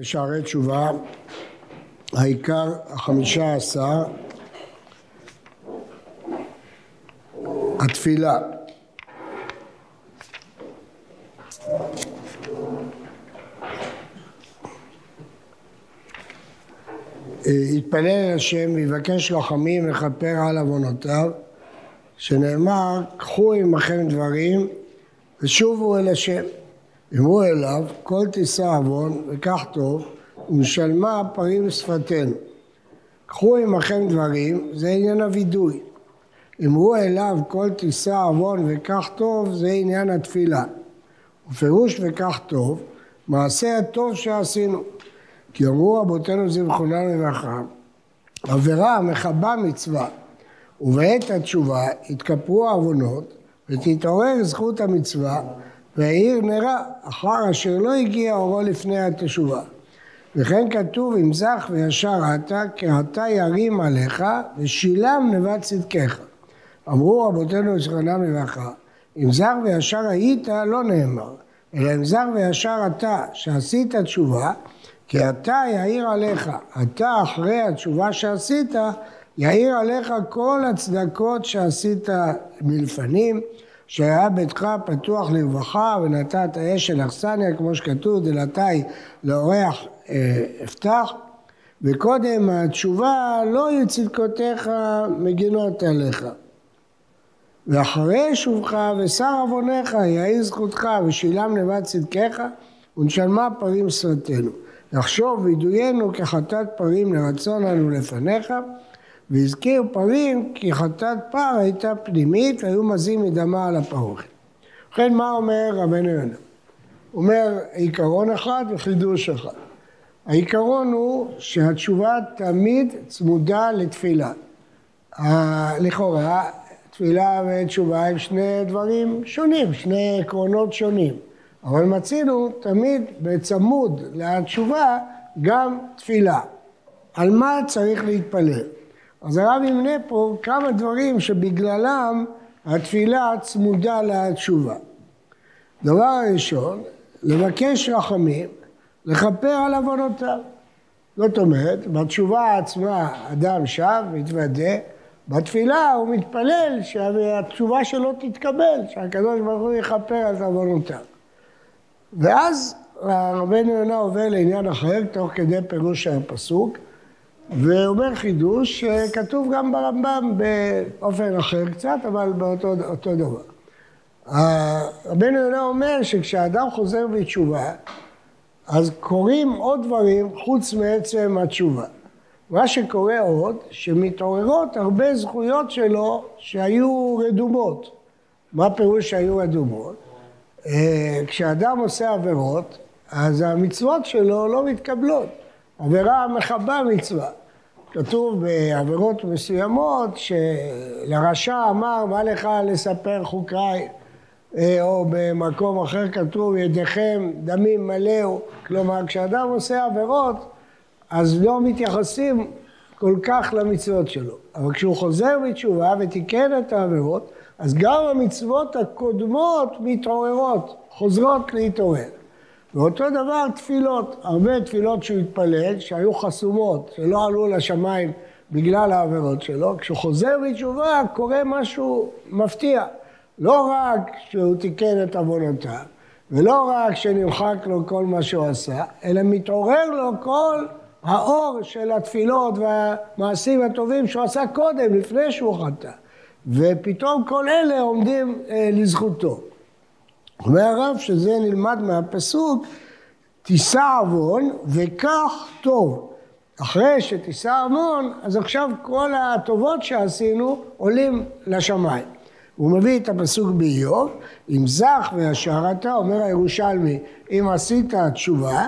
לשערי תשובה, העיקר החמישה עשר, התפילה. יתפלל אל השם ויבקש רחמים לכפר על עוונותיו, שנאמר, קחו עמכם דברים ושובו אל השם. אמרו אליו, כל תישא עוון וכך טוב, ומשלמה פרים שפתנו. קחו עמכם דברים, זה עניין הווידוי. אמרו אליו, כל תישא עוון וכך טוב, זה עניין התפילה. ופירוש וכך טוב, מעשה הטוב שעשינו. כי אמרו רבותינו זבחונם לברכה, עבירה מכבה מצווה, ובעת התשובה יתכפרו העוונות ותתעורר זכות המצווה והעיר נרה אחר אשר לא הגיע אורו לפני התשובה. וכן כתוב אם זך וישר אתה כי אתה ירים עליך ושילם נבד צדקך. אמרו רבותינו זכרונם לברכה אם זר וישר היית לא נאמר אלא אם זר וישר אתה שעשית תשובה כי אתה יאיר עליך, אתה אחרי התשובה שעשית, יאיר עליך כל הצדקות שעשית מלפנים, שהיה ביתך פתוח לרווחה ונתת אש של אכסניה, כמו שכתוב, דלתי לאורח אה, אפתח, וקודם התשובה לא יהיו צדקותיך מגינות עליך. ואחרי שובך ושר עוונך יאיר זכותך ושילם לבד צדקיך ונשלמה פרים שרתנו. לחשוב וידוינו כחטאת פרים לרצון לנו לפניך, והזכיר פרים כי חטאת פר הייתה פנימית והיו מזים מדמה על הפרוכת. ובכן מה אומר רבנו יונה? אומר עיקרון אחד וחידוש אחד. העיקרון הוא שהתשובה תמיד צמודה לתפילה. לכאורה תפילה ותשובה הם שני דברים שונים, שני עקרונות שונים. אבל מצינו תמיד בצמוד לתשובה גם תפילה. על מה צריך להתפלל? אז הרב ימנה פה כמה דברים שבגללם התפילה צמודה לתשובה. דבר ראשון, לבקש רחמים, לכפר על עוונותיו. זאת אומרת, בתשובה עצמה אדם שב, מתוודה, בתפילה הוא מתפלל שהתשובה שלו תתקבל, שהקדוש ברוך הוא יכפר על עוונותיו. ואז רבנו יונה עובר לעניין אחר, תוך כדי פירוש הפסוק, ואומר חידוש שכתוב גם ברמב"ם באופן אחר קצת, אבל באותו דבר. רבנו יונה אומר שכשאדם חוזר בתשובה, אז קורים עוד דברים חוץ מעצם התשובה. מה שקורה עוד, שמתעוררות הרבה זכויות שלו שהיו רדומות. מה פירוש שהיו רדומות? אה, כשאדם עושה עבירות, אז המצוות שלו לא מתקבלות. עבירה מכבה מצווה. כתוב בעבירות מסוימות שלרשע אמר, מה לך לספר חוקריי? אה, או במקום אחר כתוב, ידיכם דמים מלאו. כלומר, כשאדם עושה עבירות, אז לא מתייחסים כל כך למצוות שלו. אבל כשהוא חוזר בתשובה ותיקן את העבירות, אז גם המצוות הקודמות מתעוררות, חוזרות להתעורר. ואותו דבר תפילות, הרבה תפילות שהוא התפלל, שהיו חסומות, שלא עלו לשמיים בגלל העבירות שלו, כשהוא חוזר בתשובה קורה משהו מפתיע. לא רק שהוא תיקן את עוונותיו, ולא רק שנמחק לו כל מה שהוא עשה, אלא מתעורר לו כל האור של התפילות והמעשים הטובים שהוא עשה קודם, לפני שהוא חטא. ופתאום כל אלה עומדים אה, לזכותו. אומר הרב שזה נלמד מהפסוק, תישא עוון וכך טוב. אחרי שתישא עוון, אז עכשיו כל הטובות שעשינו עולים לשמיים. הוא מביא את הפסוק באיוב, אם זך וישר אתה, אומר הירושלמי, אם עשית תשובה,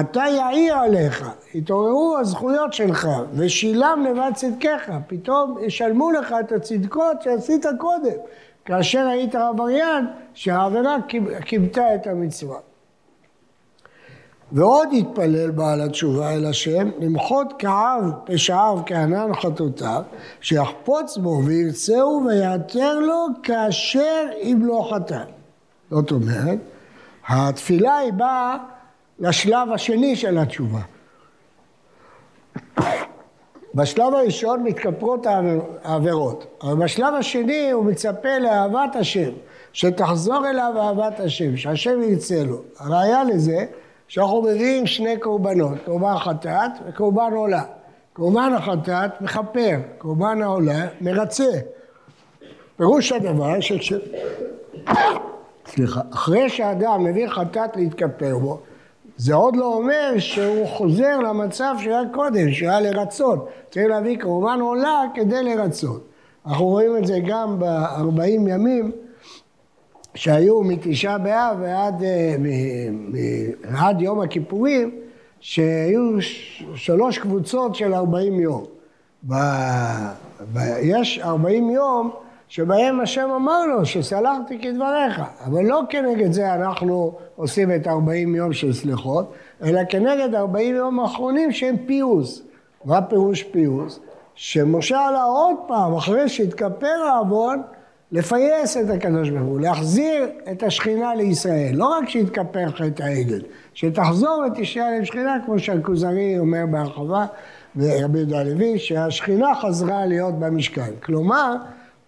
אתה יאיר עליך, התעוררו הזכויות שלך, ושילם לבד צדקיך, פתאום ישלמו לך את הצדקות שעשית קודם, כאשר היית עבריין, שהעבירה כיבתה את המצווה. ועוד יתפלל בעל התשובה אל השם, למחות כאב פשעיו כענן חטאותיו, שיחפוץ בו וירצהו ויעתר לו כאשר אם לא חטא. זאת אומרת, התפילה היא באה לשלב השני של התשובה. בשלב הראשון מתכפרות העבירות, אבל בשלב השני הוא מצפה לאהבת השם, שתחזור אליו אהבת השם, שהשם ירצה לו. הראיה לזה שאנחנו מביאים שני קורבנות, קורבן חטאת וקורבן עולה. קורבן החטאת מכפר, קורבן העולה מרצה. פירוש הדבר שכש... סליחה, אחרי שאדם מביא חטאת להתכפר בו, זה עוד לא אומר שהוא חוזר למצב שהיה קודם, שהיה לרצות. צריך להביא קורבן עולה כדי לרצות. אנחנו רואים את זה גם בארבעים ימים שהיו מתשעה באב ועד אה, עד יום הכיפורים, שהיו שלוש קבוצות של ארבעים יום. ב, ב, יש ארבעים יום שבהם השם אמר לו שסלחתי כדבריך, אבל לא כנגד זה אנחנו עושים את 40 יום של סליחות, אלא כנגד 40 יום האחרונים שהם פיוס. מה פירוש פיוס? שמשה עלה עוד פעם, אחרי שהתכפר העוון, לפייס את הקדוש ברוך הוא, להחזיר את השכינה לישראל, לא רק שיתכפר חטא העגל, שתחזור ותשאר עם שכינה, כמו שהכוזרי אומר בהרחבה, ורבי יהודה הלוי, שהשכינה חזרה להיות במשכן. כלומר,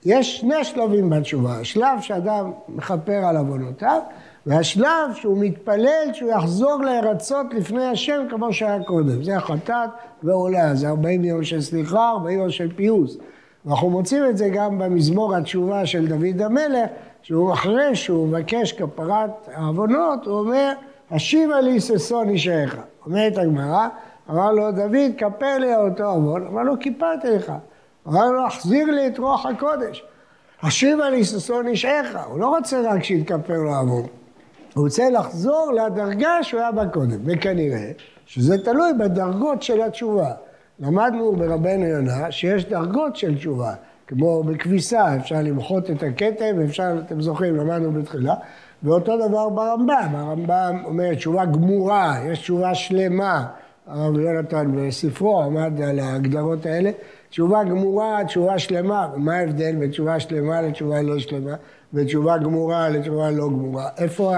יש שני שלבים בתשובה, השלב שאדם מכפר על עוונותיו, והשלב שהוא מתפלל שהוא יחזור לרצות לפני השם כמו שהיה קודם. זה החטאת ועולה, זה 40 יום של סליחה, 40 יום של פיוס. ואנחנו מוצאים את זה גם במזמור התשובה של דוד המלך, שהוא אחרי שהוא מבקש כפרת העוונות, הוא אומר, השיבה לי ששון אישייך. אומרת הגמרא, אמר לו דוד, כפר לי אותו עוון, אמר לו, כיפרתי לך. אמר לו, החזיר לי את רוח הקודש. השיבה לי ששון אישך. הוא לא רוצה רק שיתכפר לו עוון. הוא רוצה לחזור לדרגה שהוא היה בה קודם. וכנראה שזה תלוי בדרגות של התשובה. למדנו ברבנו יונה שיש דרגות של תשובה. כמו בכביסה, אפשר למחות את הכתם, אפשר, אתם זוכרים, למדנו בתחילה. ואותו דבר ברמב"ם, הרמב"ם אומר תשובה גמורה, יש תשובה שלמה. הרב יונתן בספרו עמד על ההגדרות האלה. תשובה גמורה, תשובה שלמה. מה ההבדל בין תשובה שלמה לתשובה לא שלמה? ותשובה גמורה לתשובה לא גמורה? איפה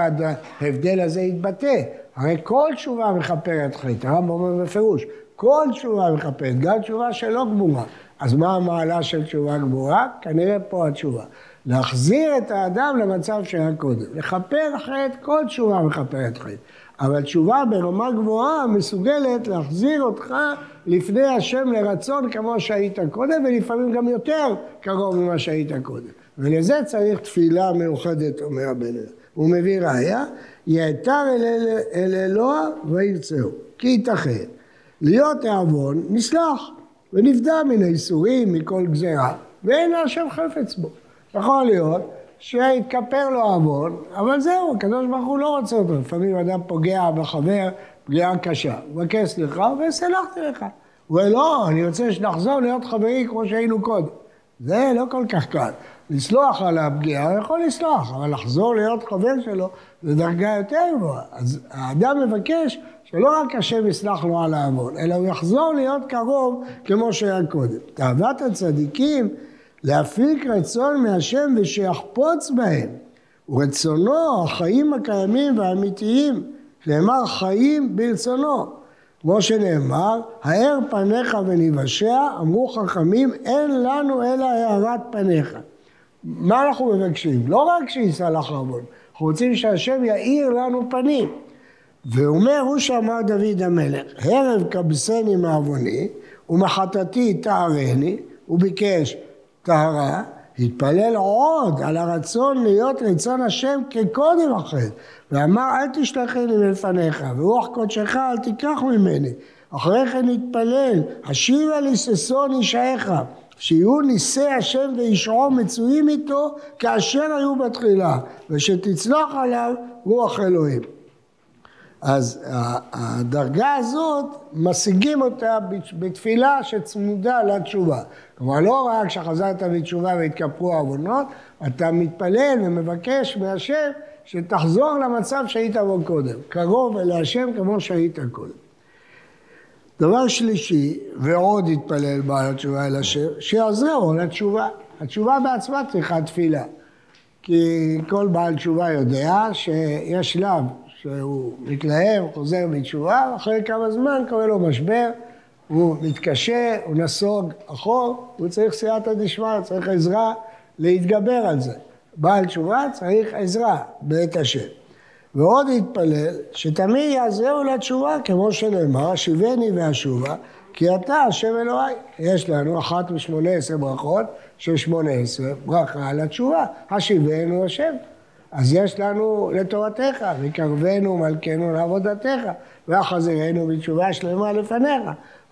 ההבדל הזה יתבטא? הרי כל תשובה מכפרת חטא, הרמב"ם אומר בפירוש, כל תשובה מכפרת, גם תשובה שלא גמורה. אז מה המעלה של תשובה גמורה? כנראה פה התשובה. להחזיר את האדם למצב שהיה קודם. לכפר חטא, כל תשובה מכפרת חטא. אבל תשובה ברמה גבוהה מסוגלת להחזיר אותך לפני השם לרצון כמו שהיית קודם, ולפעמים גם יותר קרוב ממה שהיית קודם. ולזה צריך תפילה מיוחדת, אומר הבן אדם. הוא מביא ראיה, יעתר אל אלוה וירצהו, כי ייתכן. להיות העוון נסלח, ונפדה מן האיסורים, מכל גזירה, ואין השם חפץ בו. יכול להיות שהתכפר לו עוון, אבל זהו, הקדוש ברוך הוא לא רוצה אותו. לפעמים אדם פוגע בחבר פגיעה קשה, מבקש סליחה וסלחתי לך. הוא אומר, לא, אני רוצה שנחזור להיות חברים כמו שהיינו קודם. זה לא כל כך קל. לסלוח על הפגיעה, הוא יכול לסלוח, אבל לחזור להיות חבר שלו זה דרגה יותר גבוהה. אז האדם מבקש שלא רק השם יסלח לו על העוון, אלא הוא יחזור להיות קרוב כמו שהיה קודם. תאוות הצדיקים להפיק רצון מהשם ושיחפוץ בהם. ורצונו, החיים הקיימים והאמיתיים, נאמר חיים ברצונו. כמו שנאמר, האר פניך וניוושע, אמרו חכמים, אין לנו אלא הארת פניך. מה אנחנו מבקשים? לא רק שיסלח עוון, אנחנו רוצים שהשם יאיר לנו פנים. ואומר הוא שאמר דוד המלך, הרב כבסני מעווני ומחטאתי תארני, הוא ביקש טהרה, התפלל עוד על הרצון להיות רצון השם כקודם אחר. ואמר אל תשלחני מלפניך, ורוח קודשך אל תיקח ממני. אחרי כן התפלל, השיבה לי ששון אישייך, שיהיו ניסי השם וישעו מצויים איתו כאשר היו בתחילה, ושתצלח עליו רוח אלוהים. אז הדרגה הזאת, משיגים אותה בתפילה שצמודה לתשובה. כלומר, לא רק שחזרת בתשובה והתכפרו העוונות, אתה מתפלל ומבקש מהשם שתחזור למצב שהיית בו קודם, קרוב אל השם כמו שהיית קודם. דבר שלישי, ועוד התפלל בעל התשובה אל השם, שיעזרו לתשובה. התשובה בעצמה צריכה תפילה. כי כל בעל תשובה יודע שיש שלב שהוא מתלהב, חוזר בתשובה, ואחרי כמה זמן קורה לו משבר, הוא מתקשה, הוא נסוג אחור, הוא צריך סייעתא דשמיא, צריך עזרה להתגבר על זה. בעל תשובה צריך עזרה בעת השם. ועוד התפלל שתמיד יעזרו לתשובה, כמו שנאמר, השיבני ואשובה, כי אתה השם אלוהי. יש לנו אחת משמונה עשרה ברכות של שמונה עשרה, ברכה על התשובה, השיבנו השם. אז יש לנו לתורתך, וקרבנו מלכנו לעבודתך, ואחזירנו בתשובה שלמה לפניך.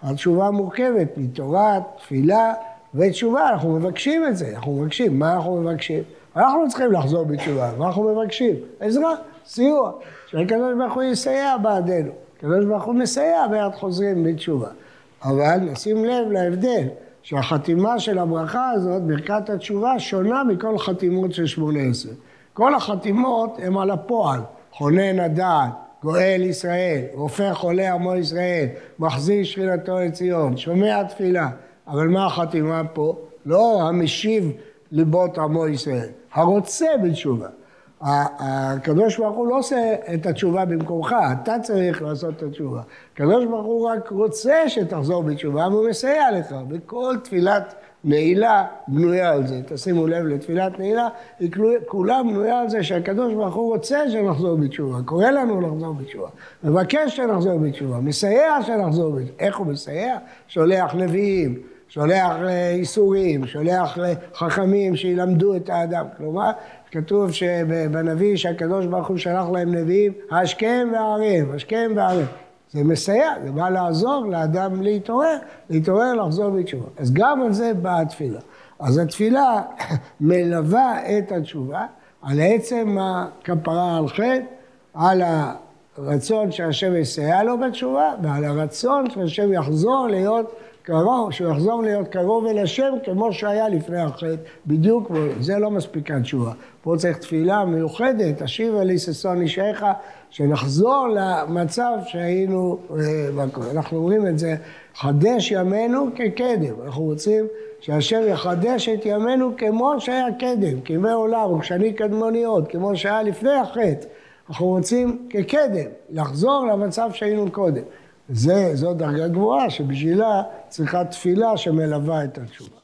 התשובה מורכבת מתורה, תפילה ותשובה, אנחנו מבקשים את זה, אנחנו מבקשים, מה אנחנו מבקשים? אנחנו צריכים לחזור בתשובה, מה אנחנו מבקשים? עזרה, סיוע, שהקדוש ברוך הוא יסייע בעדנו. הקדוש ברוך הוא מסייע ביד חוזרים בתשובה. אבל נשים לב להבדל, שהחתימה של הברכה הזאת, ברכת התשובה, שונה מכל חתימות של שמונה עשרה. כל החתימות הן על הפועל, חונן הדעת, גואל ישראל, רופא חולה עמו ישראל, מחזיר שכינתו לציון, שומע תפילה. אבל מה החתימה פה? לא המשיב ליבות עמו ישראל, הרוצה בתשובה. הקדוש ברוך הוא לא עושה את התשובה במקומך, אתה צריך לעשות את התשובה. הקדוש ברוך הוא רק רוצה שתחזור בתשובה והוא מסייע לך. וכל תפילת נעילה בנויה על זה. תשימו לב לתפילת נעילה, היא כולה בנויה על זה שהקדוש ברוך הוא רוצה שנחזור בתשובה, קורא לנו לחזור בתשובה, מבקש שנחזור בתשובה, מסייע שנחזור בתשובה. איך הוא מסייע? שולח נביאים. שולח לאיסורים, שולח לחכמים שילמדו את האדם. כלומר, כתוב בנביא שהקדוש ברוך הוא שלח להם נביאים, השכם והערב, השכם והערב. זה מסייע, זה בא לעזור לאדם להתעורר, להתעורר, לחזור בתשובה. אז גם על זה באה התפילה. אז התפילה מלווה את התשובה על עצם הכפרה על חטא, על הרצון שהשם יסייע לו בתשובה ועל הרצון שהשם יחזור להיות קרוב, שהוא יחזור להיות קרוב אל השם כמו שהיה לפני החטא, בדיוק, זה לא מספיקה תשובה. פה צריך תפילה מיוחדת, אשיבה לי ששון אישך, שנחזור למצב שהיינו, אה, אנחנו אומרים את זה, חדש ימינו כקדם, אנחנו רוצים שהשם יחדש את ימינו כמו שהיה קדם, כימי עולם וכשני קדמוניות, כמו שהיה לפני החטא. אנחנו רוצים כקדם, לחזור למצב שהיינו קודם. זה, זו דרגה גבוהה שבשבילה צריכה תפילה שמלווה את התשובה.